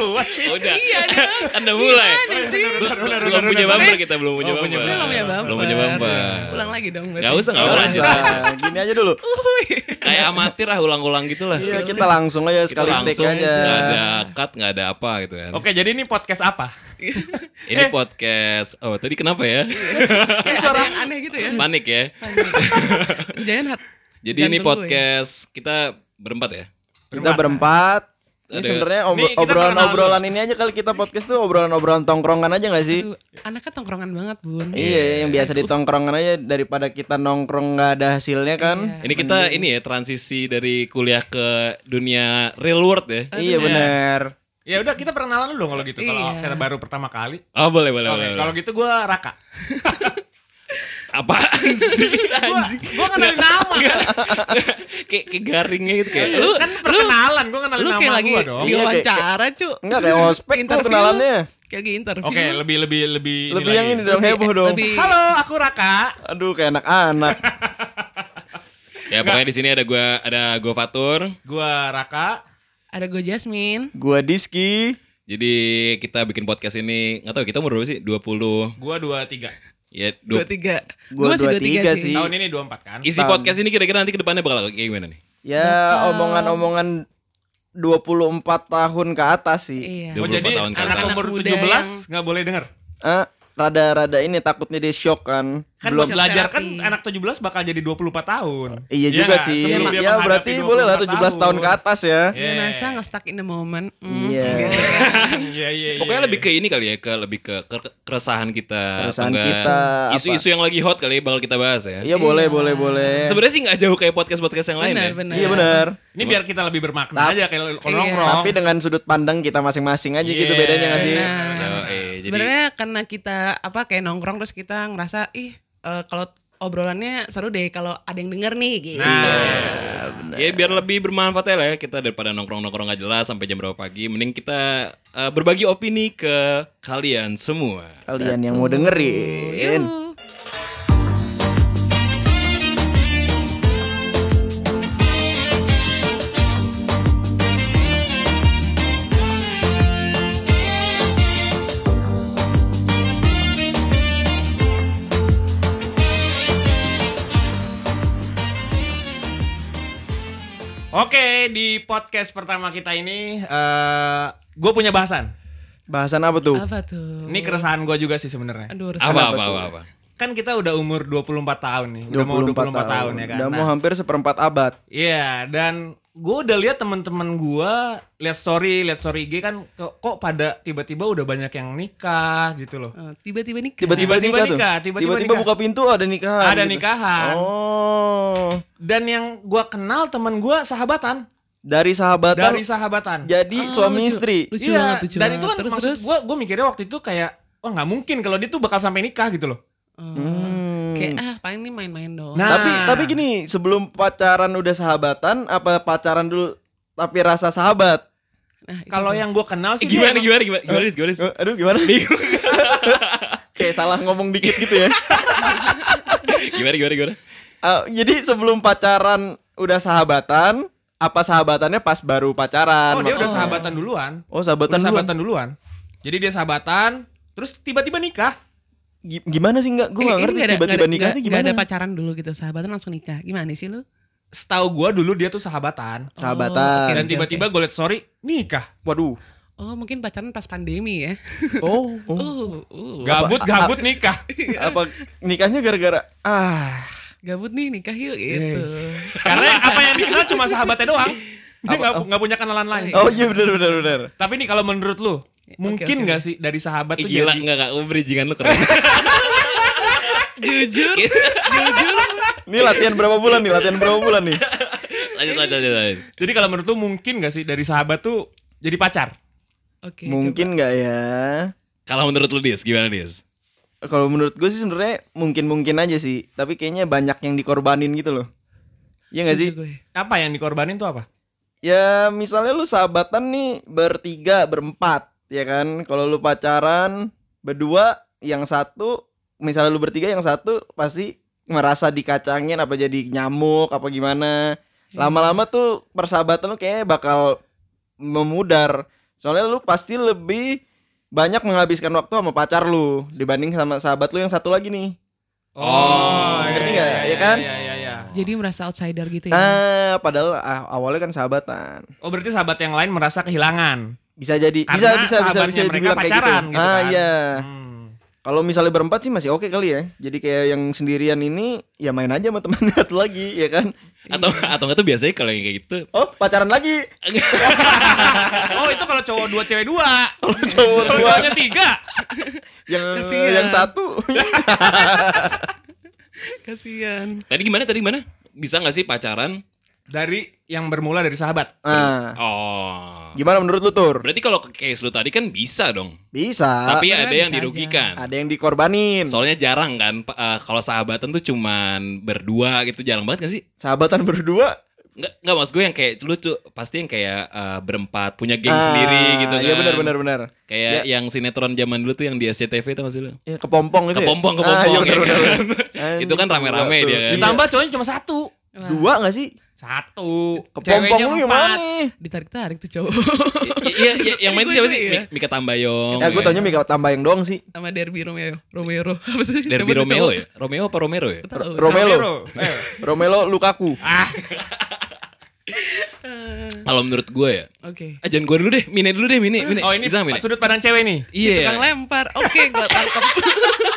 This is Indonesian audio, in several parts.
duluan sih. Udah. Iya dong. Kan udah mulai. Sih? belum punya bumper kita belum punya Oh, bumper. Belum punya bumper. Belum punya bumper. Ulang lagi dong. Gak usah, gak usah. gini aja dulu. Kayak amatir lah, ulang-ulang gitu lah. Iya, kita langsung aja Kita sekali take langsung, aja. Gak ada cut, gak ada apa gitu kan. Oke, jadi ini podcast apa? Ini podcast. Oh, tadi kenapa ya? Kayak ada yang aneh gitu ya. Panik ya. Jangan. Jadi ini gue. podcast kita berempat ya. Kita berempat. Ini sebenarnya Nih, kita obrolan-obrolan ini aja kali kita podcast tuh obrolan-obrolan tongkrongan aja gak sih? Aduh, anaknya tongkrongan banget bun. Iya, yang biasa di tongkrongan aja daripada kita nongkrong nggak ada hasilnya kan. Ini kita ini ya transisi dari kuliah ke dunia real world ya. Iya bener. Ya udah kita perkenalan dulu dong kalau gitu. Kalau Iya. kita baru pertama kali. Oh boleh boleh Oke, boleh. kalau gitu gue Raka. Apaan sih anjing? Gue kenalin nama kan. kayak kayak garingnya gitu kayak. Lu kan perkenalan, gue kenalin Lu nama kayak lagi gue dong. Iya, diwawancara cu. Enggak kayak ospek tuh kenalannya. Kayak lagi interview. Oke, lebih lebih lebih Lebih yang ini dong heboh dong. lebih- Halo, aku Raka. Aduh kayak anak-anak. Ya pokoknya di sini ada gua ada gua Fatur. Gue Raka. Ada gue Jasmine. Gua Diski. Jadi kita bikin podcast ini nggak tahu kita umur berapa sih? 20 Gue 23. Ya Dua 20. tiga. Gua masih 23 sih. Tahun ini 24 kan? Isi podcast ini kira-kira nanti ke depannya bakal kayak gimana nih? Ya omongan-omongan 24 tahun ke atas sih. Iya. Oh 24 jadi tahun ke anak atas. umur Anak muda 17 nggak boleh denger. Ah, rada-rada ini takutnya dia shock kan. Kan Belum belajar kan anak 17 bakal jadi 24 tahun. Iya juga nggak? sih. Sebelum Ya berarti boleh lah 17 tahun ke atas ya. Iya masa nggak stuck in the moment. Mm, Iya. Iya iya iya. Pokoknya lebih ke ini kali ya, ke lebih ke ke- keresahan kita, Keresahan kita, isu-isu yang lagi hot kali ya bakal kita bahas ya. Iya boleh boleh boleh. Sebenarnya sih nggak jauh kayak podcast-podcast yang lain Benar ya. benar. Iya benar. Ini biar kita lebih bermakna aja kayak kalau Iya. nongkrong. Tapi dengan sudut pandang kita masing-masing aja gitu Iya, bedanya gak sih? Jadi sebenarnya karena kita apa kayak nongkrong terus kita ngerasa ih eh, kalau obrolannya seru deh kalau ada yang denger nih gitu. Nah, ya biar lebih bermanfaat ya lah ya kita daripada nongkrong-nongkrong gak jelas sampai jam berapa pagi, mending kita eh, berbagi opini ke kalian semua. Kalian yang mau dengerin. Yuh. Oke, di podcast pertama kita ini eh gue punya bahasan. Bahasan apa tuh? Apa tuh? Ini keresahan gue juga sih sebenarnya. Aduh, resah. Apa apa apa apa. Kan kita udah umur 24 tahun nih. Udah mau 24 tahun, ya kan. Udah Nah, mau hampir seperempat abad. Iya, dan gue udah lihat teman-teman gue lihat story, lihat story IG kan kok, kok pada tiba-tiba udah banyak yang nikah gitu loh. Eh, tiba-tiba nikah. Tiba-tiba Tiba-tiba nikah tiba-tiba Tiba-tiba nikah. buka pintu ada nikahan. Ada gitu. nikahan. Oh. Dan yang gue kenal teman gue sahabatan, Dari sahabatan dari sahabatan. jadi suami lucu. istri. Lucu iya, banget, lucu dan itu kan Terus, maksud gue, gue mikirnya waktu itu kayak, wah nggak mungkin kalau dia tuh bakal sampai nikah gitu loh. Hmm. Kayak ah paling ini main-main doang. Nah. Tapi tapi gini, sebelum pacaran udah sahabatan apa pacaran dulu tapi rasa sahabat? Nah, Kalau yang gue kenal Eh, sih gimana, dia gimana gimana gimana gimana? Eh, Aduh gimana? Kayak salah ngomong dikit gitu ya. Gimana gimana gimana? Ah, jadi sebelum pacaran udah sahabatan, apa sahabatannya pas baru pacaran? emang- oh dia udah maksudnya? sahabatan duluan. Oh, sahabatan Udah duluan. sahabatan duluan. Jadi dia sahabatan, terus tiba-tiba nikah. Gi- Gimana sih enggak? Gue ngerti nggak ada- tiba-tiba nggak nikah tuh nggak- gimana? nggak ada pacaran dulu gitu, sahabatan langsung nikah. Gimana sih lu? Setahu gue dulu dia tuh sahabatan. Sahabatan. Dan tiba-tiba gue liat story, nikah. Waduh. Oh, mungkin pacaran pas pandemi ya. Oh. Uh, uh. Gabut, gabut nikah. apa nikahnya gara-gara ah Gabut nih nikah yuk gitu. Karena apa yang dikenal cuma sahabatnya doang. Dia nggak nggak punya kenalan lain. oh iya benar benar benar Tapi nih kalau menurut lu, mungkin nggak sih dari sahabat Ih, tuh gila jadi enggak enggak, oh, bridgingan lu keren. Jujur, ini latihan berapa bulan nih latihan berapa bulan nih lanjut lanjut lanjut. lanjut. Jadi kalau menurut lu mungkin nggak sih dari sahabat tuh jadi pacar? Oke. mungkin nggak ya Kalau menurut lu Dis, gimana Dis? kalau menurut gue sih sebenarnya mungkin mungkin aja sih tapi kayaknya banyak yang dikorbanin gitu loh Iya gak sih? Gue. Apa yang dikorbanin tuh apa? Ya misalnya lu sahabatan nih bertiga, berempat ya kan Kalau lu pacaran berdua yang satu Misalnya lu bertiga yang satu pasti merasa dikacangin apa jadi nyamuk apa gimana Lama-lama tuh persahabatan lu kayaknya bakal memudar Soalnya lu pasti lebih banyak menghabiskan waktu sama pacar lu dibanding sama sahabat lu yang satu lagi nih. Oh, ngerti iya, nggak? iya, Ya kan? Iya, iya, iya. Jadi merasa outsider gitu ya. Nah, padahal ah, awalnya kan sahabatan. Oh, berarti sahabat yang lain merasa kehilangan. Bisa jadi Karena bisa bisa bisa bisa mereka dibilang kayak gitu. pacaran gitu ah kan. iya. Hmm. Kalau misalnya berempat sih masih oke kali ya. Jadi kayak yang sendirian ini ya main aja sama temen satu lagi ya kan. Atau atau enggak tuh biasanya kalau yang kayak gitu Oh, pacaran lagi. Oh, itu kalau cowok dua cewek dua. Kalau cowok dua cowoknya tiga. yang Kasihan. yang satu. Kasihan. Tadi gimana tadi gimana? Bisa nggak sih pacaran? Dari yang bermula dari sahabat. nah, Oh. gimana menurut lu Tur? Berarti kalau ke case lu tadi kan bisa dong. Bisa. Tapi sebenarnya ada yang dirugikan. ada yang dikorbanin. Soalnya jarang kan eh, kalau sahabatan tuh cuman berdua gitu jarang banget gak sih? Sahabatan berdua. Enggak enggak maksud gue yang kayak lu tuh pasti yang kayak eh, berempat punya geng Ah, sendiri gitu kan. Iya benar benar benar. Kayak yang sinetron zaman dulu tuh yang di SCTV tuh masih lu. Ya kepompong itu. Kepompong, ya? kepompong, Ah, iya ya benar kan? benar. Itu kan rame-rame dia kan. Iya. Ditambah cowoknya cuma satu. Dua gak sih? Satu. Kepompong lu gimana? Ditarik-tarik tuh cowok. Iya iya yang main Gue siapa sih? Mi- Mika Tambayong. Ya gue ya. taunya Mika Tambayang doang sih. Sama Derby Romeo. Romero. Apa sih? Derby Romeo ya? Romeo apa Romero ya? Romelo. Romero. Eh. Romelo Lukaku. Ah, Kalau menurut gue ya. Oke. Ah jangan gue dulu deh, Mine dulu deh, Mine. Mine. oh ini Bisa, Mine? sudut pandang cewek nih. Iya. Tukang lempar. Oke, gua tangkap.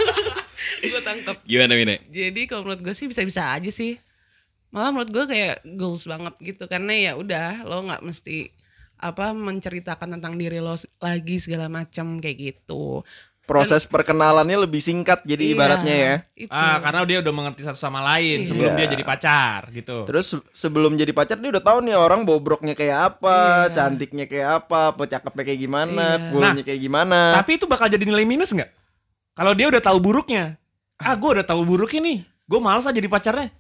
gua tangkap. Gimana Mine? Jadi kalau menurut gue sih bisa-bisa aja sih. Malah menurut gue kayak goals banget gitu karena ya udah lo nggak mesti apa menceritakan tentang diri lo lagi segala macam kayak gitu. Proses perkenalannya lebih singkat jadi Iya, ibaratnya ya. Itu. Ah, karena dia udah mengerti satu sama lain Iya. sebelum dia jadi pacar gitu. Terus se- sebelum jadi pacar dia udah tahu nih orang bobroknya kayak apa, Iya. cantiknya kayak apa, pecakepnya kayak gimana, Iya. coolnya kayak gimana. Tapi itu bakal jadi nilai minus nggak? Kalau dia udah tahu buruknya. Ah, gue udah tahu buruknya nih. Gue malas aja jadi pacarnya.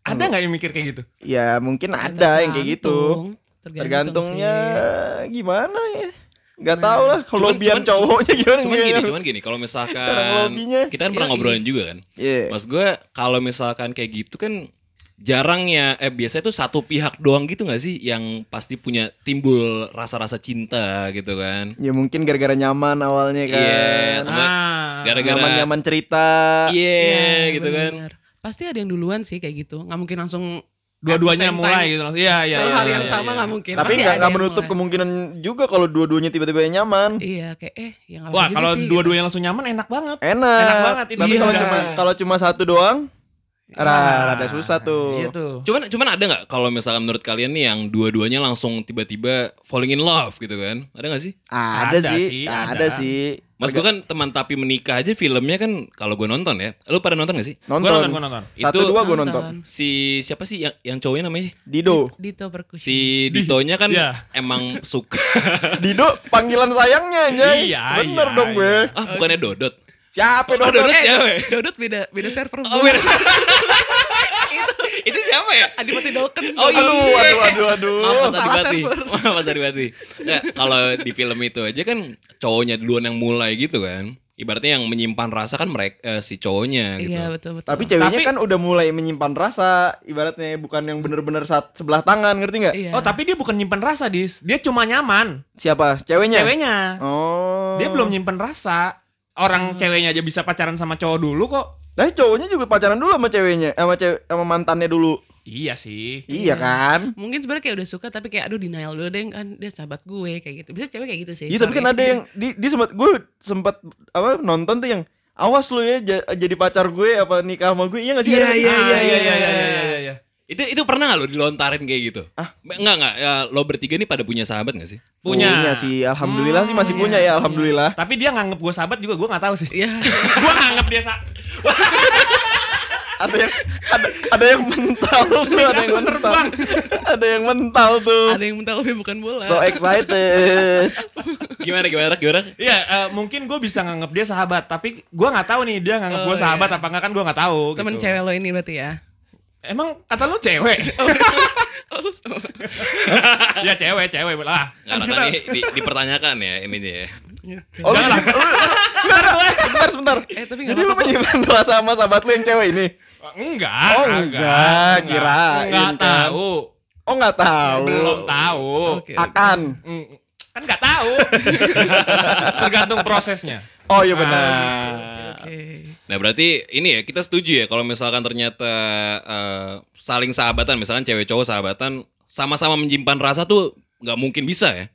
Ada nggak yang mikir kayak gitu? Ya mungkin ada yang kayak gitu. Tergantung. Tergantungnya sih. gimana ya? Gak tau lah kalau biar cuman- cowoknya gimana Cuman gini, cuman gini, kalau misalkan kita kan pernah Iya, ngobrolin juga kan. Iya. Mas gue kalau misalkan kayak gitu kan jarang ya eh biasanya tuh satu pihak doang gitu gak sih yang pasti punya timbul rasa-rasa cinta gitu kan. Ya mungkin gara-gara nyaman awalnya kan. Iya, enggak Ah, gara-gara Nyaman-nyaman cerita. Iya Iya, gitu kan. Pasti ada yang duluan sih kayak gitu. Nggak mungkin langsung dua-duanya mulai gitu langsung. Iya, iya. Iya, hari iya, yang iya, sama iya. nggak mungkin. Tapi nggak menutup mulai. kemungkinan juga kalau dua-duanya tiba-tiba nyaman. Iya, kayak eh yang apa Wah, gitu kalau sih, dua-duanya langsung nyaman enak banget. Enak. Enak banget itu. Tapi Iya. kalau cuma kalau cuma satu doang, rada rada susah tuh. Iya tuh. Cuman cuman ada nggak kalau misalkan menurut kalian nih yang dua-duanya langsung tiba-tiba falling in love gitu kan? Ada nggak sih? Ada, Ada sih, sih, ada. ada. sih. Mas gue kan teman tapi menikah aja filmnya kan kalau gue nonton ya. Lu pada nonton gak sih? Nonton. Gua nonton, gua nonton. Satu Itu- dua gue Nonton. nonton. Si siapa sih yang yang cowoknya namanya? Dido. Dito percussion. Si Ditonya kan Iya. emang suka. Dido panggilan sayangnya anjay. Iya, Bener iya, dong gue. ah bukannya Dodot. Siapa Oh, Dodot? Dodot Eh, siapa? ya? Dodot beda beda server. Oh, beda. itu siapa ya? Adipati Dolken. Oh, iya. Aduh, aduh, aduh, aduh. Maaf Mas Adipati. Maaf Mas Adipati. Nggak, kalau di film itu aja kan cowoknya duluan yang mulai gitu kan. Ibaratnya yang menyimpan rasa kan mereka si cowoknya gitu. Iya betul betul. Tapi ceweknya Tapi- kan udah mulai menyimpan rasa, ibaratnya bukan yang bener-bener saat sebelah tangan, ngerti nggak? Iya. Oh, tapi dia bukan nyimpen rasa, Dis. Dia cuma nyaman. Siapa? Ceweknya? Ceweknya. Oh. Dia belum nyimpen rasa. Orang ceweknya aja bisa pacaran sama cowok dulu kok. Tapi cowoknya juga pacaran dulu sama ceweknya, sama cewek sama mantannya dulu. Iya sih. Iya kan? Mungkin sebenarnya kayak udah suka tapi kayak aduh denial dulu deh kan dia sahabat gue kayak gitu. Bisa cewek kayak gitu sih. Iya, tapi kan ada yang di, di sempat gue sempat apa nonton tuh yang awas lu ya ja- jadi pacar gue apa nikah sama gue iya gak sih? Iya, iya, iya, iya, iya, iya, iya, iya, iya. Itu itu pernah gak lo dilontarin kayak gitu? Ah. Enggak enggak. Ya, lo bertiga nih pada punya sahabat gak sih? Punya. sih, alhamdulillah sih masih iya, punya ya, iya. alhamdulillah. Tapi dia nganggep gue sahabat juga gue nggak tahu sih. Iya. gue nganggep dia sa Ada yang ada, ada yang mental tuh, ada yang mental. ada yang mental tuh. ada yang mental tapi bukan bola. So excited. Gimana gimana gimana? Iya, eh, mungkin gue bisa nganggep dia sahabat, tapi gue nggak tahu nih dia nganggep Oh, gue sahabat iya. apa enggak kan gue nggak tahu. Temen gitu. cewek lo ini berarti ya. Emang kata lu cewek? Oh, so- ya cewek, cewek lah. Kan ini di, dipertanyakan ya ininya ya. Oh, lu, lu, lu, lu, sebentar, sebentar. Eh, tapi Jadi lu menyimpan rasa sama sahabat lu yang cewek ini? Enggak, Oh, enggak, kirain Enggak kan. tahu. Oh nggak tahu. Belum tahu. Oke. Akan. Mm, Kan nggak tahu. Tergantung prosesnya. Oh iya benar. Oke. Nah berarti ini ya kita setuju ya kalau misalkan ternyata eh, saling sahabatan, misalkan cewek cowok sahabatan sama-sama menyimpan rasa tuh nggak mungkin bisa ya.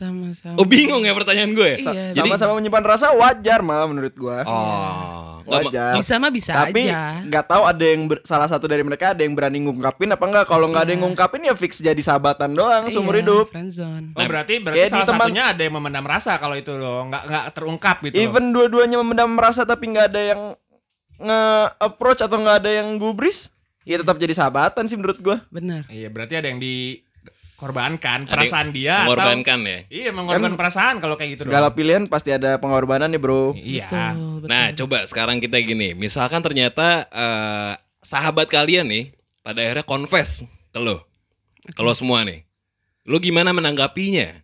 Sama-sama. Oh bingung ya pertanyaan gue. Iya. Jadi Sama-sama menyimpan rasa wajar malah menurut gua. oh ma- wajar. Bisa mah bisa Tapi aja. nggak tahu ada yang ber- salah satu dari mereka ada yang berani ngungkapin apa enggak. Kalau nggak ada yang ngungkapin ya fix jadi sahabatan doang seumur Iya, hidup. Friendzone. Oh berarti berarti kayak di salah teman- satunya ada yang memendam rasa kalau itu loh, nggak nggak terungkap gitu. loh. Even dua-duanya memendam rasa tapi nggak ada yang nge-approach atau nggak ada yang gubris, ya tetap jadi sahabatan sih menurut gua. Benar. Iya berarti ada yang dikorbankan Ada perasaan dia mengorbankan ya. atau iya mengorbankan perasaan kalau kayak gitu Segala dong. pilihan pasti ada pengorbanan ya bro. Iya. Betul, betul. Nah coba sekarang kita gini, misalkan ternyata eh, sahabat kalian nih pada akhirnya confess ke lo, ke lo semua nih, lo gimana menanggapinya?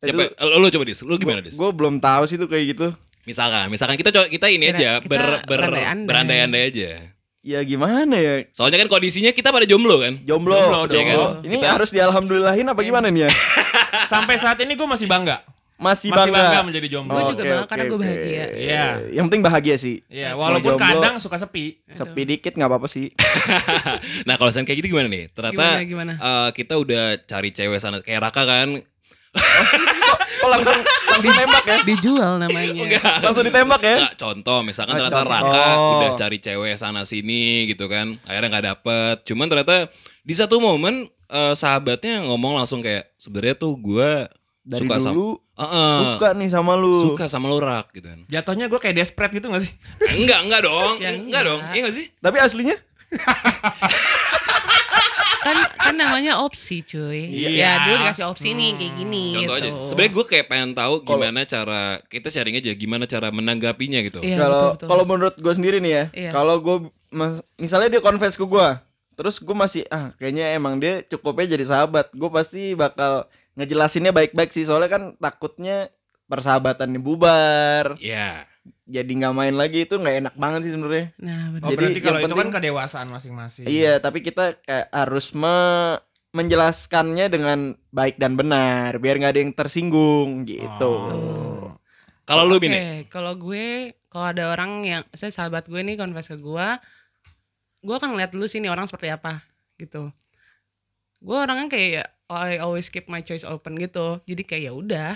Siapa? Lo, lo coba dis, lo gimana dis? Gue belum tahu sih tuh kayak gitu. Misalkan, misalkan kita coba kita ini Kira- aja kita ber, ber berandai-andai. berandai-andai aja. Ya gimana ya? Soalnya kan kondisinya kita pada jomblo kan. Jomblo. Jomblo betul. dong. Iya kan? Ini Kita- harus dialhamdulillahin apa gimana nih ya? Sampai saat ini gue masih bangga. Masih, Masih bangga. bangga menjadi jomblo. Gua juga Oke, bangga oke, karena gua oke. bahagia. Iya. Yang penting bahagia sih. Iya, Mau walaupun jomblo, kadang suka sepi. sepi dikit nggak apa-apa sih. nah kalau misalnya kayak gitu gimana nih? Ternyata Gimana, gimana? eh, kita udah cari cewek sana kayak Raka kan. Oh langsung langsung tembak ya? Dijual namanya. Langsung ditembak ya? Nggak, contoh misalkan Ah, ternyata contoh. Raka udah cari cewek sana sini gitu kan. Akhirnya nggak dapet. Cuman ternyata di satu momen eh, sahabatnya ngomong langsung kayak sebenarnya tuh gue Dari suka sama dulu Heeh. suka nih sama lu. suka sama lu Rak gitu kan. Jatuhnya gue kayak desperate gitu gak sih? Enggak, enggak dong. Ya, enggak, enggak. dong. Iya enggak sih? Tapi aslinya kan kan namanya opsi cuy. Iya. Ya dulu dikasih opsi nih kayak gini Contoh gitu. aja. Sebenarnya gue kayak pengen tahu gimana cara kita sharing aja gimana cara menanggapinya gitu. Iya, kalau betul. kalau menurut gue sendiri nih ya, Iya. kalau gue misalnya dia confess ke gue, terus gue masih ah kayaknya emang dia cukupnya jadi sahabat, gue pasti bakal ngejelasinnya baik-baik sih soalnya kan takutnya persahabatannya bubar, Iya. Jadi nggak main lagi itu nggak enak banget sih sebenarnya. Nah, benar. Oh Jadi berarti kalau yang itu kan penting- kedewasaan masing-masing. Iya, tapi kita kayak harus me- menjelaskannya dengan baik dan benar biar nggak ada yang tersinggung gitu. Oh. Kalau lu Bine? kalau gue kalau ada orang yang saya sahabat gue nih confess ke gue, gue akan ngeliat dulu sih nih orang seperti apa gitu. Gue orangnya kayak ya, I always keep my choice open gitu. Jadi kayak ya udah.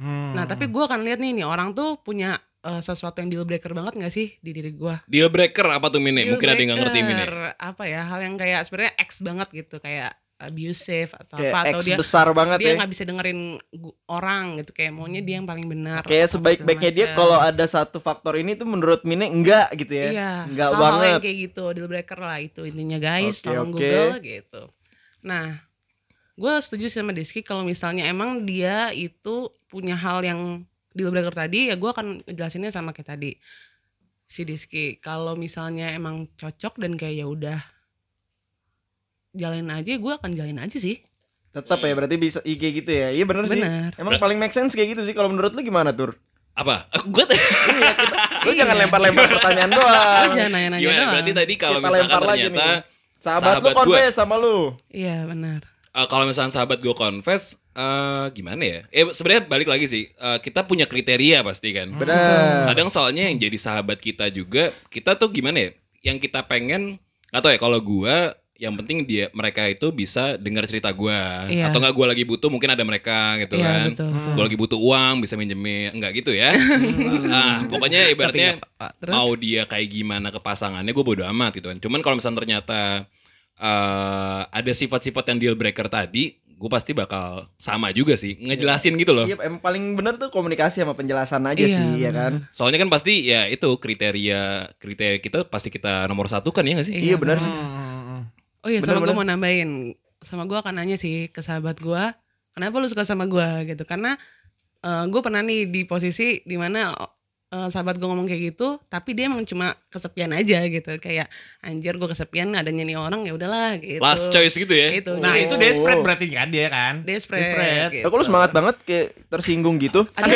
Hmm. Nah, tapi gue akan lihat nih nih orang tuh punya eh, sesuatu yang deal breaker banget gak sih di diri gue? Deal breaker apa tuh Mine? Deal Mungkin ada yang nggak ngerti Mine. breaker, Apa ya? Hal yang kayak sebenarnya X banget gitu, kayak abusive atau Kayak apa atau dia besar banget dia ya. nggak bisa dengerin gu- orang gitu kayak maunya dia yang paling benar Kayak sebaik-baiknya dia kalau ada satu faktor ini tuh menurut Mine enggak gitu ya. Iya, Enggak hal-hal banget. yang kayak gitu, deal breaker lah itu intinya guys, Oke, tolong oke. Google gitu. Nah, gue setuju sama Diski kalau misalnya emang dia itu punya hal yang deal breaker tadi, ya gue akan jelasinnya sama kayak tadi si Diski. Kalau misalnya emang cocok dan kayak ya udah jalin aja, gue akan jalin aja sih. Tetap ya berarti bisa IG gitu ya. Iya bener, sih. Bener. Emang paling make sense kayak gitu sih kalau menurut lu gimana tur? Apa? Gue Lu jangan lempar-lempar pertanyaan Lu doang. jangan nanya-nanya doang. Berarti tadi kalau Kita misalkan lempar lagi ternyata nih. Sahabat, sahabat lu confess sama lu. Iya benar. Eh, kalau misalnya sahabat gue confess, eh gimana ya? Eh sebenarnya balik lagi sih, eh, kita punya kriteria pasti kan. Benar. Kadang soalnya yang jadi sahabat kita juga, kita tuh gimana ya? Yang kita pengen, atau ya kalau gue, yang penting dia mereka itu bisa dengar cerita gue, Iya. atau nggak gue lagi butuh, mungkin ada mereka gitu Iya, kan. betul, betul. Gue lagi butuh uang, bisa minjemin, enggak gitu ya? nah, pokoknya ibaratnya. Terus? mau dia kayak gimana ke pasangannya, gue bodo amat gitu kan. Cuman kalau misalnya ternyata eh, ada sifat-sifat yang deal breaker tadi, gue pasti bakal sama juga sih, ngejelasin gitu loh. Iya, emang paling bener tuh komunikasi sama penjelasan aja Iya, sih, ya benar. kan? Soalnya kan pasti ya itu kriteria kriteria kita pasti kita nomor satu kan ya gak sih? Iya, benar sih. Hmm. Oh iya sama gue mau nambahin Sama gue akan nanya sih ke sahabat gue Kenapa lu suka sama gue gitu Karena gue pernah nih di posisi di mana eh, sahabat gue ngomong kayak gitu Tapi dia emang cuma kesepian aja gitu Kayak anjir gue kesepian adanya nih orang ya udahlah gitu Last choice gitu ya. Gitu. Nah Jadi itu desperate berarti kan dia kan? desperate, Desperate. gitu. Aku lu semangat banget kayak tersinggung gitu. Ada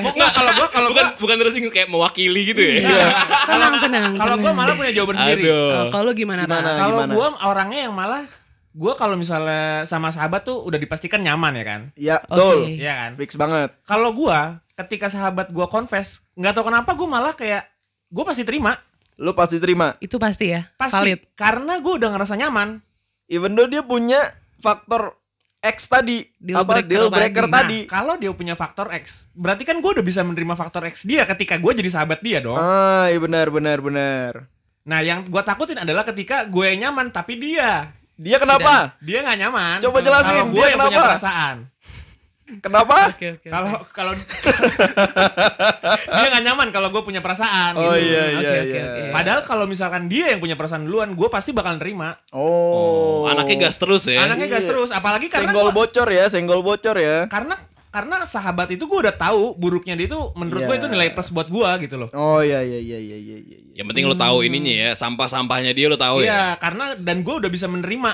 Enggak kalau gua kalau bukan gua bukan tersinggung kayak mewakili gitu ya. Iya. Tenang tenang kalau gua tenang. malah punya jawaban sendiri. Oh, Kalau lu gimana, Gimana? Kalau gua orangnya yang malah gue kalau misalnya sama sahabat tuh udah dipastikan nyaman ya kan. Ya, Oke. betul. Iya kan. Fix banget. Kalau gue ketika sahabat gue confess, nggak tahu kenapa gue malah kayak gue pasti terima, Lu pasti terima. Itu pasti ya. pasti Valid. karena gue udah ngerasa nyaman. Even though dia punya faktor X tadi, Deal apa breaker deal breaker tadi. tadi. Nah, kalau dia punya faktor X, berarti kan gue udah bisa menerima faktor X dia ketika gue jadi sahabat dia dong. Ah, iya benar benar benar. Nah, yang gue takutin adalah ketika gue nyaman tapi dia Dia kenapa? dia nggak nyaman. Coba jelasin, Kalau gue dia yang punya kenapa? perasaan. Kenapa? Oke oke. Kalau kalau dia nggak nyaman kalau gue punya perasaan. Oh gitu. iya Oke, iya oke, iya. oke. Padahal kalau misalkan dia yang punya perasaan duluan, gue pasti bakal nerima. Oh. Oh, anaknya gas terus ya. Anaknya gas Iya. terus, apalagi karena senggol gua- bocor ya, senggol bocor ya. karena karena sahabat itu gue udah tahu buruknya dia itu menurut Iya. gue itu nilai plus buat gue gitu loh. Oh iya iya iya iya iya iya. Yang penting lo tahu ininya ya, sampah-sampahnya dia lo tahu ya. Iya, karena dan gue udah bisa menerima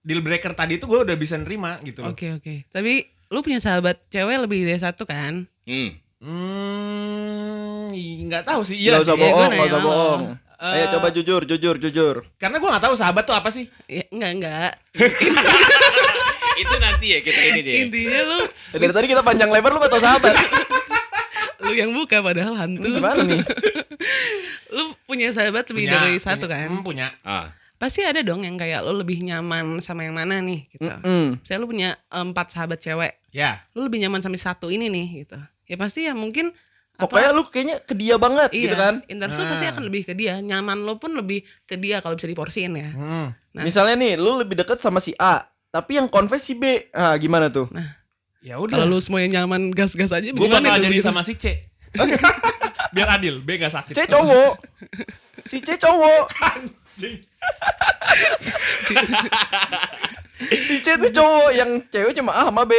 deal breaker tadi itu gue udah bisa nerima gitu loh. Oke oke. Tapi lu punya sahabat cewek lebih dari satu kan? Hmm. Hmm, nggak tahu sih. Iya Gak usah. Iya, bohong, nanya gak usah bohong. Eh. Ayo coba jujur, jujur, jujur. Karena gue nggak tahu sahabat tuh apa sih. Ya, enggak enggak. Itu nanti ya kita ini ya. Intinya lu Eh, dari tadi kita panjang lebar lu gak tau sahabat. lu yang buka padahal hantu. Gimana nih? lu punya sahabat lebih dari satu punya, kan? hmm, punya. Ah. Pasti ada dong yang kayak lu lebih nyaman sama yang mana nih gitu. Hmm. Misalnya lu punya empat sahabat cewek, Ya. lu lebih nyaman sama satu ini nih gitu. Ya pasti ya mungkin apa- Pokoknya lu kayaknya ke dia banget iya, gitu kan. Interest lu pasti akan lebih ke dia. Nyaman lo pun lebih ke dia kalau bisa diporsiin ya. Hmm. Nah. Misalnya nih, lu lebih deket sama si A, tapi yang confess si B. Ah, gimana tuh? Ya Kalau udah. lu semuanya nyaman gas-gas aja Gue bakal jadi gitu? sama si C. Biar adil, B gak sakit. C cowok. Si C cowok. Anjing. Si C itu cowok yang cewek cuma A sama B.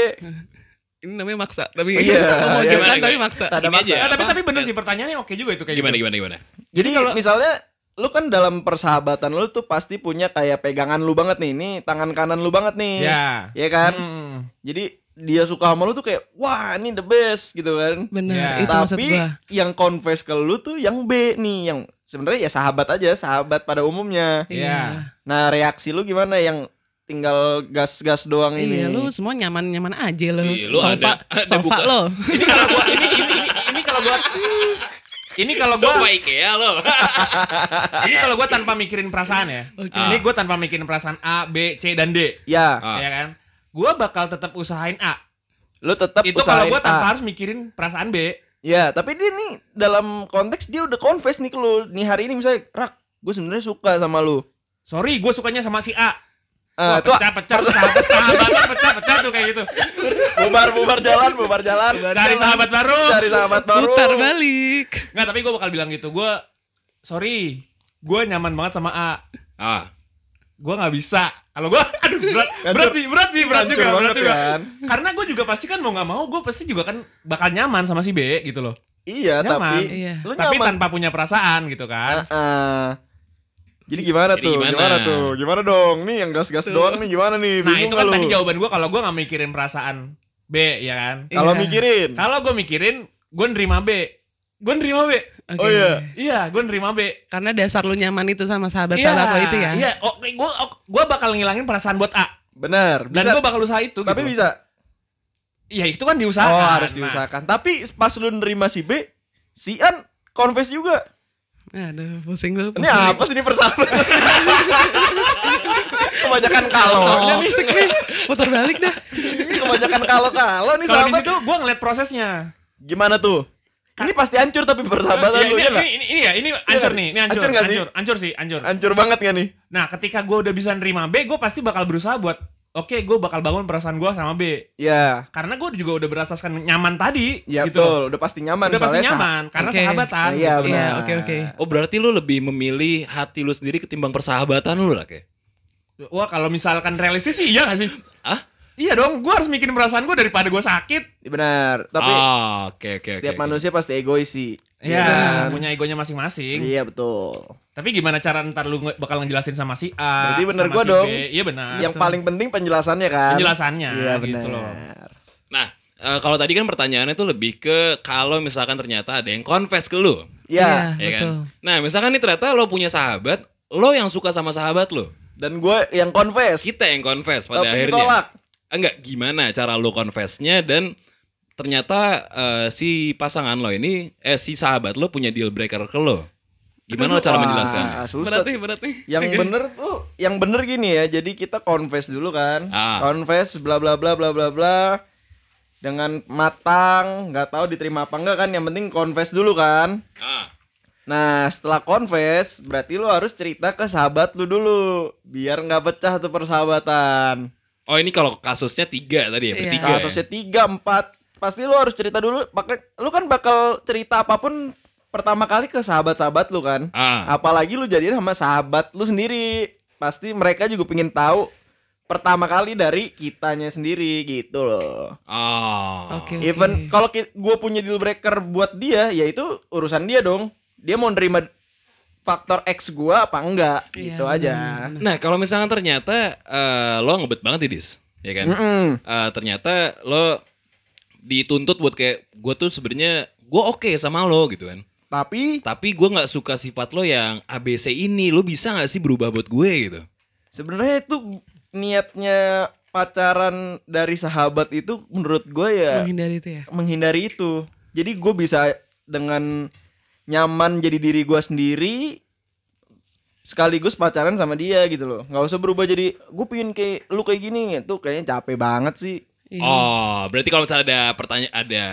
Ini namanya maksa, tapi Iya, mau iya. kan Gimana, tapi maksa. Ada Ini aja. maksa. Ya, tapi apa? tapi bener sih pertanyaannya oke juga itu kayak Gimana gitu. gimana gimana? Jadi misalnya lu kan dalam persahabatan lu tuh pasti punya kayak pegangan lu banget nih. Ini tangan kanan lu banget nih. Ya. Iya kan? Hmm. Jadi dia suka sama lu tuh kayak wah ini the best gitu kan. Bener, Ya. itu maksud Tapi gua. yang confess ke lu tuh yang B nih, yang sebenarnya ya sahabat aja, sahabat pada umumnya. Iya. Nah, reaksi lu gimana yang tinggal gas-gas doang ini? Iya, lu semua nyaman-nyaman aja lo. Iya, lu sofa, ada- ada sofa buka- lo. Ini kalau gua ini ini ini, ini kalau gua ini kalau gua Sofa IKEA lo. ini kalau gua tanpa mikirin perasaan ya. Oke. Ini gua tanpa mikirin perasaan A, B, C dan D. Ya, Ah. Ya kan? Gua bakal tetap usahain A. lu tetap Itu kalau usahain gua tanpa A. harus mikirin perasaan B. Ya, tapi dia nih dalam konteks dia udah confess nih ke lu. Nih hari ini misalnya, Rak, gue sebenarnya suka sama lu. Sorry, gue sukanya sama si A. Ah, Wah, tuh pecah, pecah, sahabatnya pecah, pecah tuh kayak gitu. bubar bubar jalan, bubar jalan. Cari sahabat baru. Cari sahabat baru. Putar balik. Nggak, tapi gue bakal bilang gitu. Gue, sorry, gue nyaman banget sama A. Ah. Gue nggak bisa. Kalau gue, aduh berat, berat sih, berat sih, berat Hancur juga, berat juga. kan. Karena gue juga pasti kan mau nggak mau, gue pasti juga kan bakal nyaman sama si B gitu loh. Iya, Nyaman. tapi Iya. lu Tapi nyaman. tanpa punya perasaan gitu kan. Ah, ah. Jadi gimana Jadi tuh? gimana? Gimana? tuh? Gimana dong? Nih yang gas-gas doang nih gimana nih? Nah Bingung itu kan nggak tadi lu? jawaban gue kalau gue nggak mikirin perasaan B ya kan. Kalau Iya. mikirin. Kalau gue mikirin, gue nerima B. Gue nerima B. Oke. Oh iya. Iya, gue nerima B. Karena dasar lu nyaman itu sama sahabat-sahabat lo itu ya. Iya, oke, gue gue bakal ngilangin perasaan buat A. Benar, Dan gue bakal usaha itu. Tapi gitu. bisa. Iya itu kan diusahakan. Oh, harus Nah, diusahakan. Tapi pas lu nerima si B, si An confess juga. Aduh, pusing lu. Ini apa sih ini persahabatan? Kebanyakan kalonya nih. Toxic nih. Putar balik dah. Kebanyakan kalau-kalau nih Kalau di sahabat. situ gue ngeliat prosesnya. Gimana tuh? Ini pasti hancur tapi persahabatan Iya, lu ini, ya ini, ini, ini ya, ini hancur nggak? nih, ini hancur, Hancur nggak sih? hancur, hancur sih, hancur. Hancur banget gak nih? Nah, ketika gue udah bisa nerima B, gue pasti bakal berusaha buat, oke, gue bakal bangun perasaan gue sama B. Ya, Karena gue juga udah berasaskan nyaman tadi, ya gitu. betul. Udah pasti nyaman. Udah pasti soalnya sah- nyaman, karena Oke. sahabatan. Iya, gitu. benar. Iya, oke oke. Oh berarti lu lebih memilih hati lu sendiri ketimbang persahabatan lu lah kayak. Wah, kalau misalkan realistis sih iya gak sih? Ah? Iya dong, gue harus mikirin perasaan gue daripada gue sakit. Benar. Tapi Ah, oke oke oke. setiap oke. manusia pasti egois sih. Iya, kan? punya egonya masing-masing. Iya betul. Tapi gimana cara ntar lu bakal ngejelasin sama si A? Berarti bener gua si dong. Iya benar. Yang paling penting penjelasannya kan. Penjelasannya, Iya gitu benar. loh. Nah, eh, kalau tadi kan pertanyaannya tuh lebih ke kalau misalkan ternyata ada yang confess ke lu. Iya. ya betul. kan? Nah, misalkan nih ternyata lo punya sahabat, lo yang suka sama sahabat lo. Dan gue yang confess. Kita yang confess pada Tapi akhirnya. ditolak. Enggak, gimana cara lu confessnya dan ternyata eh, si pasangan lo ini eh si sahabat lo punya deal breaker ke lo. Gimana lo cara Wah, menjelaskannya? susah. Berat nih. Yang bener tuh, yang bener gini ya. Jadi kita confess dulu kan. Ah. Confess bla bla bla bla bla bla. Dengan matang, nggak tahu diterima apa enggak kan. Yang penting confess dulu kan. Ah. Nah setelah confess berarti lu harus cerita ke sahabat lu dulu biar nggak pecah tuh persahabatan. Oh ini kalau kasusnya tiga tadi ya, Iya. bertiga. ya? Kasusnya tiga empat pasti lu harus cerita dulu. Pakai lu kan bakal cerita apa pun pertama kali ke sahabat-sahabat lu kan. Ah. Apalagi lu jadian sama sahabat lu sendiri. Pasti mereka juga pengen tahu pertama kali dari kitanya sendiri gitu loh. Oh. Oke. Even kalau gue punya deal breaker buat dia, ya itu urusan dia dong. Dia mau nerima faktor X gua apa enggak Iya, gitu aja. Nah kalau misalnya ternyata eh, lo ngebet banget Idis, ya kan? Mm-mm. Eh, ternyata lo dituntut buat kayak gue tuh sebenarnya gue oke sama lo gitu kan. Tapi Tapi gue nggak suka sifat lo yang ABC ini. Lo bisa nggak sih berubah buat gue gitu? sebenarnya itu niatnya pacaran dari sahabat itu menurut gue ya Menghindari itu ya. menghindari itu. Jadi gue bisa dengan nyaman jadi diri gue sendiri sekaligus pacaran sama dia gitu loh. nggak usah berubah jadi gue pingin kayak lu kayak gini itu kayaknya capek banget sih. Oh, berarti kalau misalnya ada pertanyaan, ada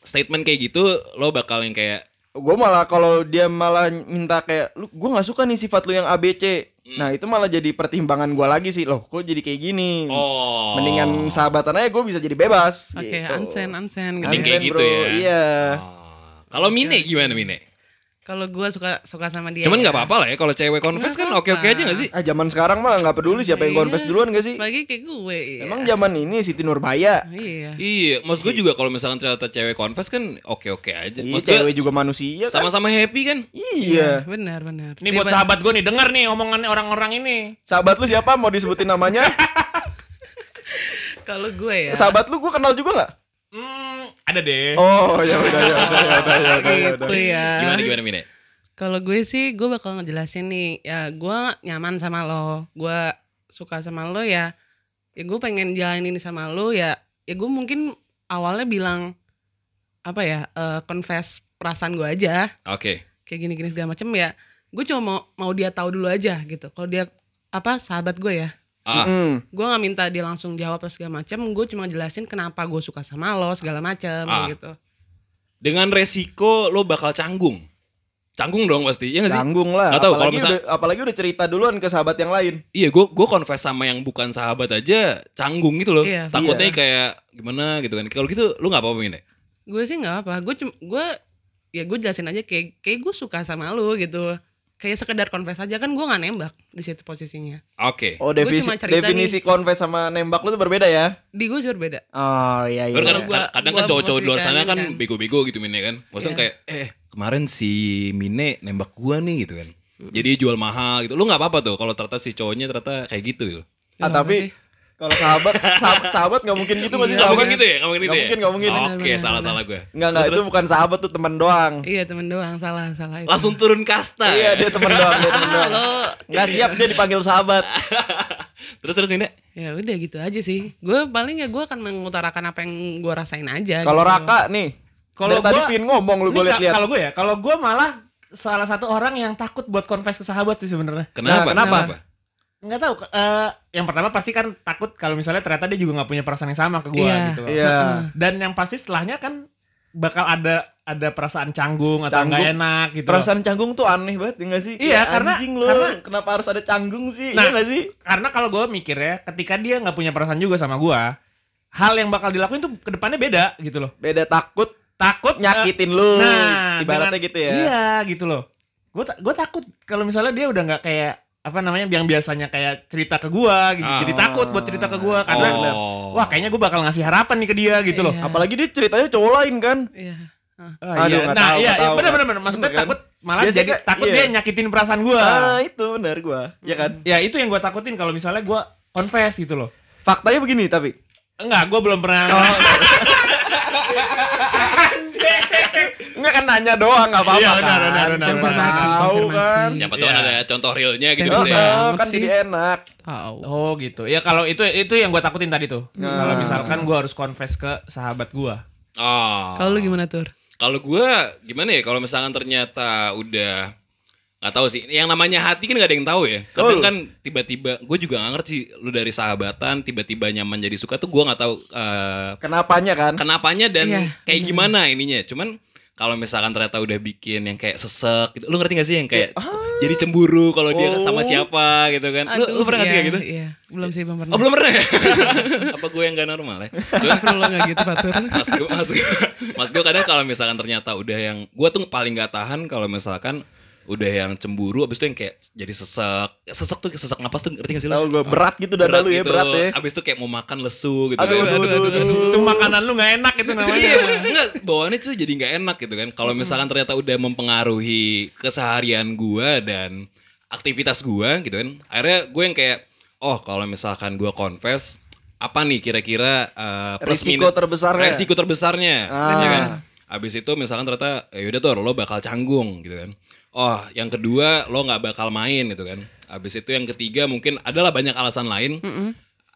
statement kayak gitu, lo bakal yang kayak Gue malah kalau dia malah minta kayak lu gue nggak suka nih sifat lu yang ABC. Nah itu malah jadi pertimbangan gue lagi sih loh. Kok jadi kayak gini? oh. Mendingan sahabatan aja gue bisa jadi bebas. Oke, gitu. ansen, ansen. Gitu. kayak Ansen, gitu bro. ya. Iya. Oh. Kalau Mine gimana Mine? Kalau gue suka suka sama dia. Cuman ya. nggak apa-apa lah ya kalau cewek confess kan oke-oke aja gak sih? Ah zaman sekarang mah nggak peduli siapa yang Iya. confess duluan gak sih? Apalagi kayak gue. Iya. Emang zaman ini Siti Nurbaya. Iya. Iya, maksud gue juga kalau misalkan ternyata cewek confess kan oke-oke aja. Iya, Maksud gue cewek juga manusia kan. sama-sama happy kan? Iya. Benar, benar. Ini buat sahabat gue nih, denger nih omongan orang-orang ini. Sahabat lu siapa? Mau disebutin namanya? Kalau gue ya. Sahabat lu gue kenal juga nggak? Hmm, ada deh. Oh ya udah ya udah ya udah ya udah. ya udah. gitu ya. Gimana gimana Mine? Kalau gue sih gue bakal ngejelasin nih ya gue nyaman sama lo, gue suka sama lo ya, ya gue pengen jalanin sama lo ya, ya gue mungkin awalnya bilang apa ya eh, confess perasaan gue aja Oke. kayak gini-gini segala macem ya, gue cuma mau mau dia tahu dulu aja gitu. Kalau dia apa sahabat gue ya, Ah, Hmm. gue nggak minta dia langsung jawab apa segala macem, gue cuma jelasin kenapa gue suka sama lo segala macem Ah. gitu. dengan resiko lo bakal canggung. Canggung dong pasti, ya gak sih? Canggung lah. Tahu, apalagi misal- udah apalagi udah cerita duluan ke sahabat yang lain. Iya, gue gue confess sama yang bukan sahabat aja canggung gitu loh. Iya, Takutnya iya. kayak gimana gitu kan. Kalau gitu lu nggak apa-apa Mine? gue sih nggak apa gue cuma gue ya gue jelasin aja kayak kayak gue suka sama lu gitu kayak sekedar confess aja kan gue nggak nembak di situ posisinya Oke. Oh Gua definisi definisi confess sama nembak lu tuh berbeda ya? di gue sih berbeda Oh iya iya. Kadang, gua- kadang gua kan cowok-cowok di luar sana kan kan. bego-bego gitu Mine kan. Maksudnya Iya. kayak eh kemarin si Mine nembak gua nih gitu kan. Jadi jual mahal gitu. Lu nggak apa-apa tuh kalau ternyata si cowoknya ternyata kayak gitu gitu. Ah, Nggak apa tapi sih. Kalau sahabat sahabat sahabat nggak mungkin gitu masih Nggak sahabat. mungkin gitu ya? Nggak mungkin gitu Nggak ya? mungkin, nggak mungkin. Oke, benar, salah-salah gue. Enggak enggak itu bukan sahabat tuh teman doang. iya temen doang salah salah itu. Langsung turun kasta. Iya dia teman doang dia teman doang. Nggak siap dia dipanggil sahabat. terus terus Mine? ya udah gitu aja sih gue paling ya gue akan mengutarakan apa yang gue rasain aja Kalau gitu. Raka nih, Kalau tadi pin ngomong lu gue lihat-lihat. Kalau gue ya, kalau gue malah salah satu orang yang takut buat confess ke sahabat sih sebenarnya. Kenapa? Nah, kenapa? Nggak tahu. eh, yang pertama pasti kan takut kalau misalnya ternyata dia juga nggak punya perasaan yang sama ke gue Iya. gitu. loh. Iya. Dan yang pasti setelahnya kan bakal ada ada perasaan canggung atau Canggung. nggak enak gitu. loh. Perasaan canggung tuh aneh banget ya nggak sih? Iya, Kayak karena- anjing lu. karena- kenapa harus ada canggung sih? Nah, iya sih? Karena kalau gue mikir ya, ketika dia nggak punya perasaan juga sama gue, hal yang bakal dilakuin tuh ke depannya beda gitu loh. Beda takut Takut eh, nyakitin lu. Nah, ibaratnya dengan- gitu ya. Iya, gitu loh. Gue gue takut kalau misalnya dia udah nggak kayak apa namanya yang biasanya kayak cerita ke gua gitu. Ah. Jadi takut buat cerita ke gua karena Oh. wah kayaknya gue bakal ngasih harapan nih ke dia gitu loh. Iya. Apalagi dia ceritanya cowok lain kan. iya Ah. Ah, Aduh, iya. Nah, tahu, iya, iya benar benar. Maksudnya bener kan? takut malah Dia jadi juga- takut iya. dia nyakitin perasaan gua. Ah, itu benar gua. Ya kan? Ya itu yang gua takutin kalau misalnya gua confess gitu loh. Faktanya begini tapi Enggak, gua belum pernah Enggak kan nanya doang enggak apa-apa Iya, benar, kan. benar, benar, tahu kan. Siapa tahu Iya. ada contoh realnya gitu bisa ya. Oh, kan sih. jadi enak. Tahu. Oh gitu. Ya kalau itu itu yang gue takutin tadi tuh. Nah. Kalau misalkan gue harus confess ke sahabat gue. Oh. Kalau lu gimana tur? Kalau gue gimana ya kalau misalkan ternyata udah nggak tahu sih yang namanya hati kan gak ada yang tahu ya kadang Betul. kan tiba-tiba gue juga nggak ngerti lu dari sahabatan tiba-tiba nyaman jadi suka tuh gue nggak tahu eh, Kenapanya kan? kenapanya dan Iya, kayak gimana ininya cuman kalau misalkan ternyata udah bikin yang kayak sesek gitu lu ngerti gak sih yang kayak jadi cemburu kalau dia sama Oh. siapa gitu kan? Lu, lu pernah gak sih iya, kayak gitu? Iya, belum sih belum pernah. oh belum pernah ya? Apa gue yang gak normal ya? Astagfirullah nggak gitu Pak Tur. mas gue mas gue mas gue kadang kalau misalkan ternyata udah yang gue tuh paling gak tahan kalau misalkan udah yang cemburu abis itu yang kayak jadi sesek sesek tuh sesak napas tuh ngerti gak sih lu? Tahu gue berat gitu dada lu ya, gitu. berat ya. abis itu kayak mau makan lesu gitu Aduh, kan. aduh, aduh, aduh. Itu makanan lu nggak enak itu namanya. Iya, enggak bawaannya tuh jadi nggak enak gitu kan. Kalau misalkan ternyata udah mempengaruhi keseharian gua dan aktivitas gua gitu kan. Akhirnya gue yang kayak oh kalau misalkan gua confess apa nih kira-kira eh, plus Risiko minus- terbesarnya. Resiko terbesarnya, Ah. ya kan. Abis itu misalkan ternyata ya udah tuh lo bakal canggung gitu kan. Oh, yang kedua lo nggak bakal main gitu kan. Abis itu yang ketiga mungkin adalah banyak alasan lain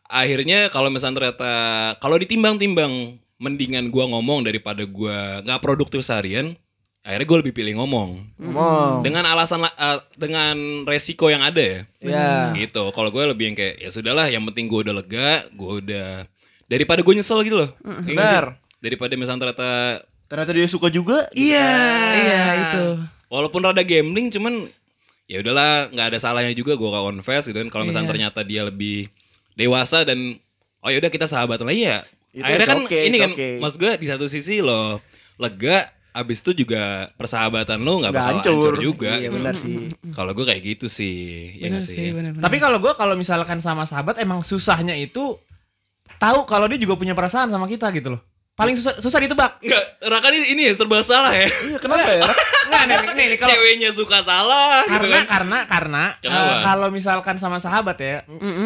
akhirnya kalau misalnya ternyata kalau ditimbang-timbang mendingan gua ngomong daripada gua nggak produktif seharian akhirnya gue lebih pilih ngomong Ngomong. dengan alasan la- eh, dengan resiko yang ada ya Ya. gitu kalau gue lebih yang kayak ya sudahlah yang penting gue udah lega gue udah daripada gue nyesel gitu loh Iya? Benar. daripada misalnya ternyata Ternyata dia suka juga. iya Iya, itu. Walaupun rada gambling cuman ya udahlah nggak ada salahnya juga gue gak confess gitu kan kalau misalnya Iya. ternyata dia lebih dewasa dan oh ya udah kita sahabat lagi ya Itu akhirnya kan okay, ini kan okay. mas gue di satu sisi lo lega abis itu juga persahabatan lo nggak bakal hancur. hancur juga Iya benar sih. kalau gue kayak gitu sih ya Benar nggak sih, sih benar-benar. Tapi kalau gue kalau misalkan sama sahabat emang susahnya itu tahu kalau dia juga punya perasaan sama kita gitu loh. Paling susah susah ditebak. Nggak, Raka ini, ini ya serba salah ya Iya, kenapa ya? Nggak, nih, nih, nih, kalau ceweknya suka salah gitu karena kan karena karena eh, kalau misalkan sama sahabat ya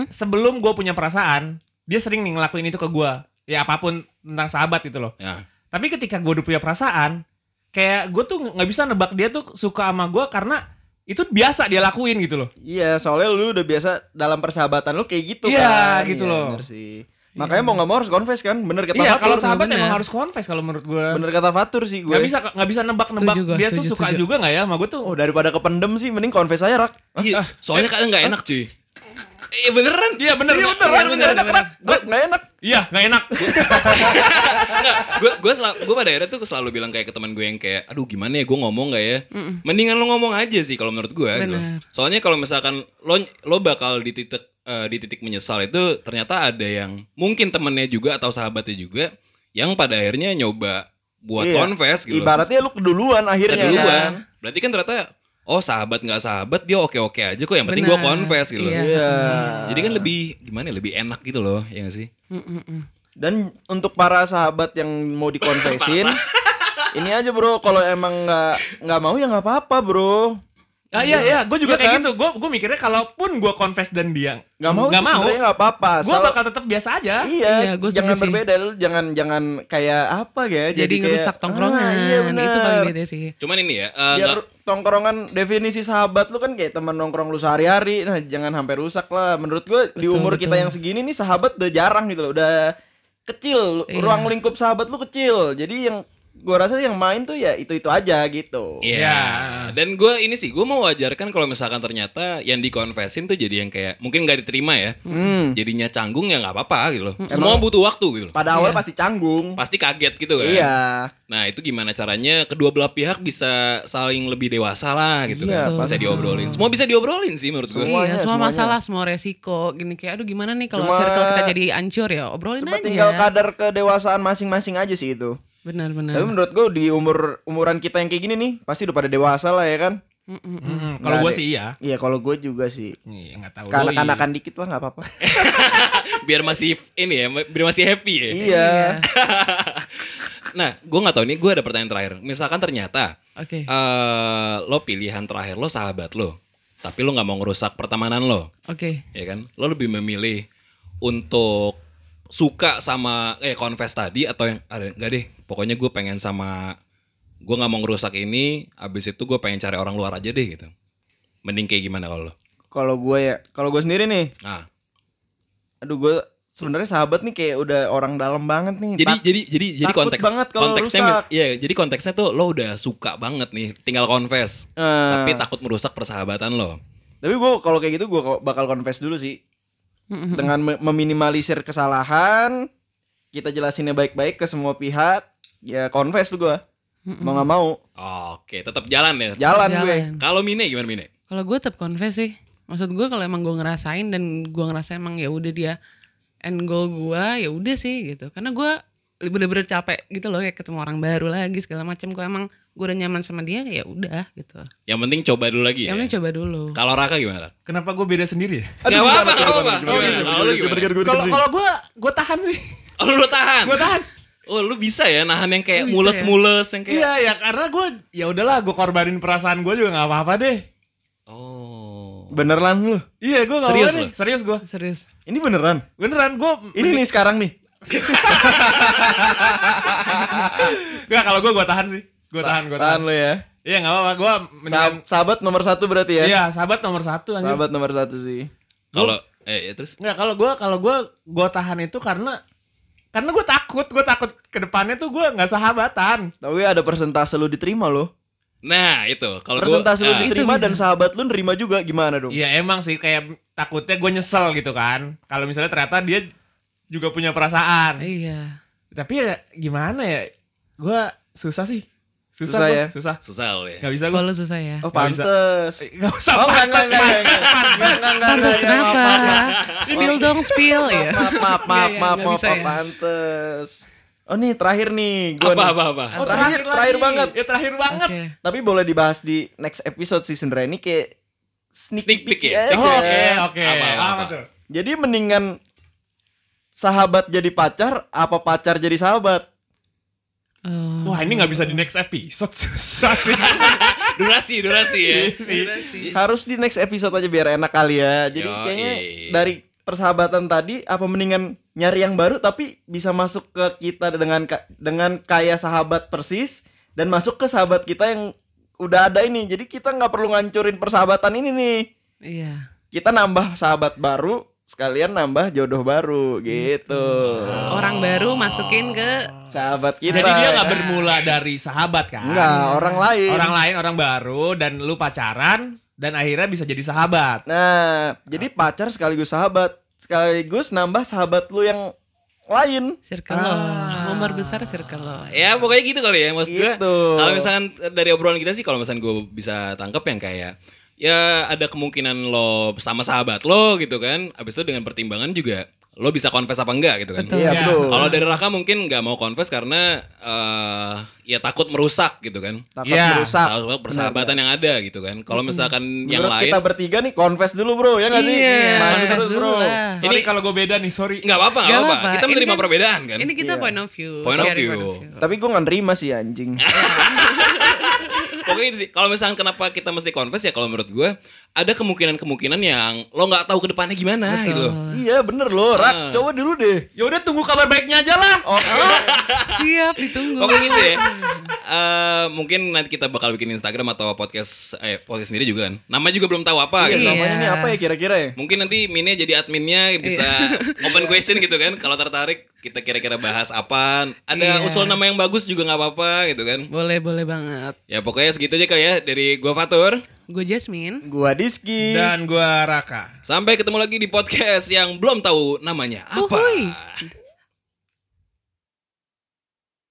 sebelum gue punya perasaan dia sering nih ngelakuin itu ke gue ya apa pun tentang sahabat gitu loh ya tapi ketika gue udah punya perasaan kayak gue tuh nggak bisa nebak dia tuh suka sama gue karena itu biasa dia lakuin gitu loh Iya, soalnya lu udah biasa dalam persahabatan lu kayak gitu Iya, kan. gitu Iya, loh. Bener sih. Makanya mau nggak mau harus confess kan, bener kata iya Fatur. kalau sahabat bener. emang harus confess kalau menurut gue Bener kata Fatur sih gue. nggak bisa nggak bisa nebak-nebak Setuju gua, dia tuh setuju, suka setuju. juga nggak ya sama gue tuh Oh daripada kependem sih, mending confess aja rak. Iya, soalnya kadang nggak enak cuy Iya beneran iya bener Iya bener, iya, bener, bener, bener. Gue nggak enak. iya nggak enak gue gue selalu gue pada akhirnya tuh selalu bilang kayak ke teman gue yang kayak, aduh gimana ya gue ngomong nggak ya? Mendingan lo ngomong aja sih kalau menurut gue. Gitu. Benar. Soalnya kalau misalkan lo lo bakal di titik eh, di titik menyesal itu ternyata ada yang mungkin temennya juga atau sahabatnya juga yang pada akhirnya nyoba buat Iya. confess gitu. Ibaratnya lu keduluan akhirnya duluan. kan. Berarti kan ternyata oh sahabat nggak sahabat dia oke oke aja kok yang penting gue Benar. confess gitu. Iya. Iya. Jadi kan lebih gimana ya, lebih enak gitu loh ya nggak sih? Dan untuk para sahabat yang mau dikonfesin, ini aja bro, kalau emang nggak nggak mau ya nggak apa-apa bro. Ah iya iya, gue juga Iya kayak kan? gitu. Gue gue mikirnya kalaupun gue confess dan dia Nggak mau nggak mau, nggak apa-apa. gue bakal tetap biasa aja. Iya, Iya, gua jangan sih. berbeda lu, jangan jangan kayak apa ya? Jadi, kayak, ngerusak tongkrongan. Ah, iya benar. itu paling beda sih. Cuman ini ya, eh, Biar nggak- tongkrongan definisi sahabat lu kan kayak teman nongkrong lu sehari-hari. Nah, jangan sampai rusak lah. Menurut gue di Betul, umur kita betul. yang segini nih sahabat udah jarang gitu loh. Udah kecil, Iya. ruang lingkup sahabat lu kecil. Jadi yang gua rasa yang main tuh ya itu-itu aja gitu. Iya. Iya. Dan gue ini sih gue mau wajarkan kalau misalkan ternyata yang dikonfesin tuh jadi yang kayak mungkin nggak diterima ya. Hmm. Jadinya canggung ya nggak apa-apa gitu loh. Semua butuh waktu gitu loh. Pada awal Iya. pasti canggung. Pasti kaget gitu kan. Iya. Nah itu gimana caranya kedua belah pihak bisa saling lebih dewasa lah gitu Iya, kan. Bisa pasti. diobrolin. Semua bisa diobrolin sih menurut gue. Iya, semua semuanya. masalah, semua resiko gini kayak aduh gimana nih kalau Cuma- circle kita jadi hancur ya obrolin Cuma aja. tinggal kadar kedewasaan masing-masing aja sih itu. Benar-benar. Tapi menurut gue di umur umuran kita yang kayak gini nih pasti udah pada dewasa lah ya kan. Hmm, kalau Nggak gue sih iya. Iya kalau gue juga sih. Iya nggak tahu. Kanak-kanakan dikit lah nggak apa-apa. Biar masih ini ya, biar masih happy ya. iya. Nah gue nggak tahu nih gue ada pertanyaan terakhir. Misalkan ternyata Oke. eh lo pilihan terakhir lo sahabat lo, tapi lo nggak mau ngerusak pertemanan lo. Oke. ya kan lo lebih memilih untuk suka sama eh confess tadi atau yang ada enggak deh pokoknya gue pengen sama gue nggak mau ngerusak ini, abis itu gue pengen cari orang luar aja deh gitu. Mending kayak gimana kalau lo? Kalau gue ya, kalau gue sendiri nih, Nah, aduh gue sebenarnya sahabat nih kayak udah orang dalam banget nih. jadi Tak- jadi jadi jadi konteks banget kalau konteksnya rusak. iya jadi konteksnya tuh lo udah suka banget nih tinggal confess Eh, tapi takut merusak persahabatan lo Tapi gue kalau kayak gitu gue bakal confess dulu sih. Dengan me- meminimalisir kesalahan, kita jelasinnya baik-baik ke semua pihak, ya confess tuh gue. Mau nggak mau, oke tetap jalan ya jalan, gue. Jalan. kalau Mine gimana Mine Kalau gue tetap confess sih. Maksud gue kalau emang gue ngerasain dan gue ngerasa emang ya udah dia end goal gue ya udah sih gitu. Karena gue bener-bener capek gitu loh kayak ketemu orang baru lagi segala macam. Kok emang gue udah nyaman sama dia ya udah gitu. yang penting coba dulu lagi ya Yang penting coba dulu. kalau Raka gimana Kenapa gue beda sendiri ya? Gak apa-apa, gak apa-apa. Gimana? Kalau? Kalau kalau gue gue tahan sih. Oh, lu tahan. Gue tahan. Oh, lu bisa ya nahan yang kayak mules-mules yang kayak Iya ya karena gue ya udahlah gue korbanin perasaan gue juga nggak apa-apa deh. Oh. Beneran lu? Iya gue nggak Serius apa-apa nih. Serius gue. Serius. Ini beneran? Beneran gue. Ini nih sekarang nih. Gak kalau gue gue tahan sih. Gue tahan gue tahan. Tahan lu ya. Iya nggak apa-apa. Gue mendingan. Sah- sahabat nomor satu berarti ya? Iya sahabat nomor satu anjir. Sahabat nomor satu sih. Kalau eh ya terus Nggak kalau gue kalau gue gue tahan itu karena karena gue takut gue takut ke depannya tuh gue nggak sahabatan. Tapi ada persentase lu diterima loh. Nah, itu. Kalau gua Persentase lu ah, diterima dan sahabat lu nerima juga gimana dong? Iya emang sih kayak takutnya gue nyesel gitu kan. Kalau misalnya ternyata dia juga punya perasaan. Iya. Tapi ya gimana ya? Gue susah sih. Susah, Susah ya? Susah. susah lo ya. Gak bisa gue. Kalau susah ya. Oh Nggak bisa. pantes. Gak usah Oh. Pantas enggak, kenapa? spill dong spill ya. Maaf maaf maaf Iya, iya, maaf nggak maaf ya. pantes. Oh nih terakhir nih gua Apa nih. apa apa. Oh, Terakhir- terakhir lagi. banget. Ya terakhir banget. Oke. Tapi boleh dibahas di next episode sih sebenarnya ini kayak sneak, Sneak peek ya. Oke, oke. Apa, apa, Apa apa? tuh? Jadi mendingan sahabat jadi pacar apa pacar jadi sahabat? Oh. Wah ini nggak bisa di next episode susah sih. durasi, durasi ya. Harus di next episode aja biar enak kali ya. Jadi Yoi. kayaknya dari persahabatan tadi apa mendingan nyari yang baru tapi bisa masuk ke kita dengan dengan kayak sahabat persis dan masuk ke sahabat kita yang udah ada ini. Jadi kita nggak perlu ngancurin persahabatan ini nih. Iya. Kita nambah sahabat baru sekalian nambah jodoh baru gitu. Orang baru masukin ke Sahabat kita. Jadi dia nggak bermula dari sahabat kan? Enggak, orang lain. Orang lain, orang baru dan lu pacaran dan akhirnya bisa jadi sahabat. Nah, jadi pacar sekaligus sahabat, sekaligus nambah sahabat lu yang lain. circle lo. Memperbesar circle lo. Ya pokoknya gitu kali ya maksud gue. Gitu. Kalau misalkan dari obrolan kita sih kalau misalkan gue bisa tangkap yang kayak ya ada kemungkinan lo sama sahabat lo gitu kan. Habis itu dengan pertimbangan juga lo bisa confess apa enggak gitu kan. Betul. Iya, Ya. betul. Kalau dari Raka mungkin nggak mau confess karena eh ya takut merusak gitu kan. Takut Iya. merusak. Tahu persahabatan yang ada gitu kan. Kalau misalkan yang Menurut lain kita bertiga nih confess dulu, Bro. Ya nggak sih? Iya, confess terus, Bro. lah. Sorry kalau gue beda nih, sorry. nggak apa-apa, nggak Gak apa-apa. Kita Ini menerima kan- perbedaan kan. Ini kita Iya. point of view. Point of sharing view. Tapi gue nggak nerima sih anjing. Pokoknya itu sih. Kalau misalkan kenapa kita mesti confess ya kalau menurut gue ada kemungkinan-kemungkinan yang lo nggak tahu ke depannya gimana gitu iya bener loh, Rak. Coba dulu deh. Ya udah tunggu kabar baiknya aja lah. Oke. Siap ditunggu. Pokoknya gitu ya. Eh, mungkin nanti kita bakal bikin Instagram atau podcast eh podcast sendiri juga kan. Nama juga belum tahu apa Iya, gitu. namanya nih apa ya kira-kira ya? Mungkin nanti Mine jadi adminnya bisa open question gitu kan. Kalau tertarik kita kira-kira bahas apa. Ada Iya. usul nama yang bagus juga nggak apa-apa gitu kan. Boleh, boleh banget. Ya pokoknya segitu aja kali ya dari gua Fatur. Gue Jasmine. Gua Diski. Dan gue Raka. Sampai ketemu lagi di podcast yang belum tahu namanya apa. Uhuy.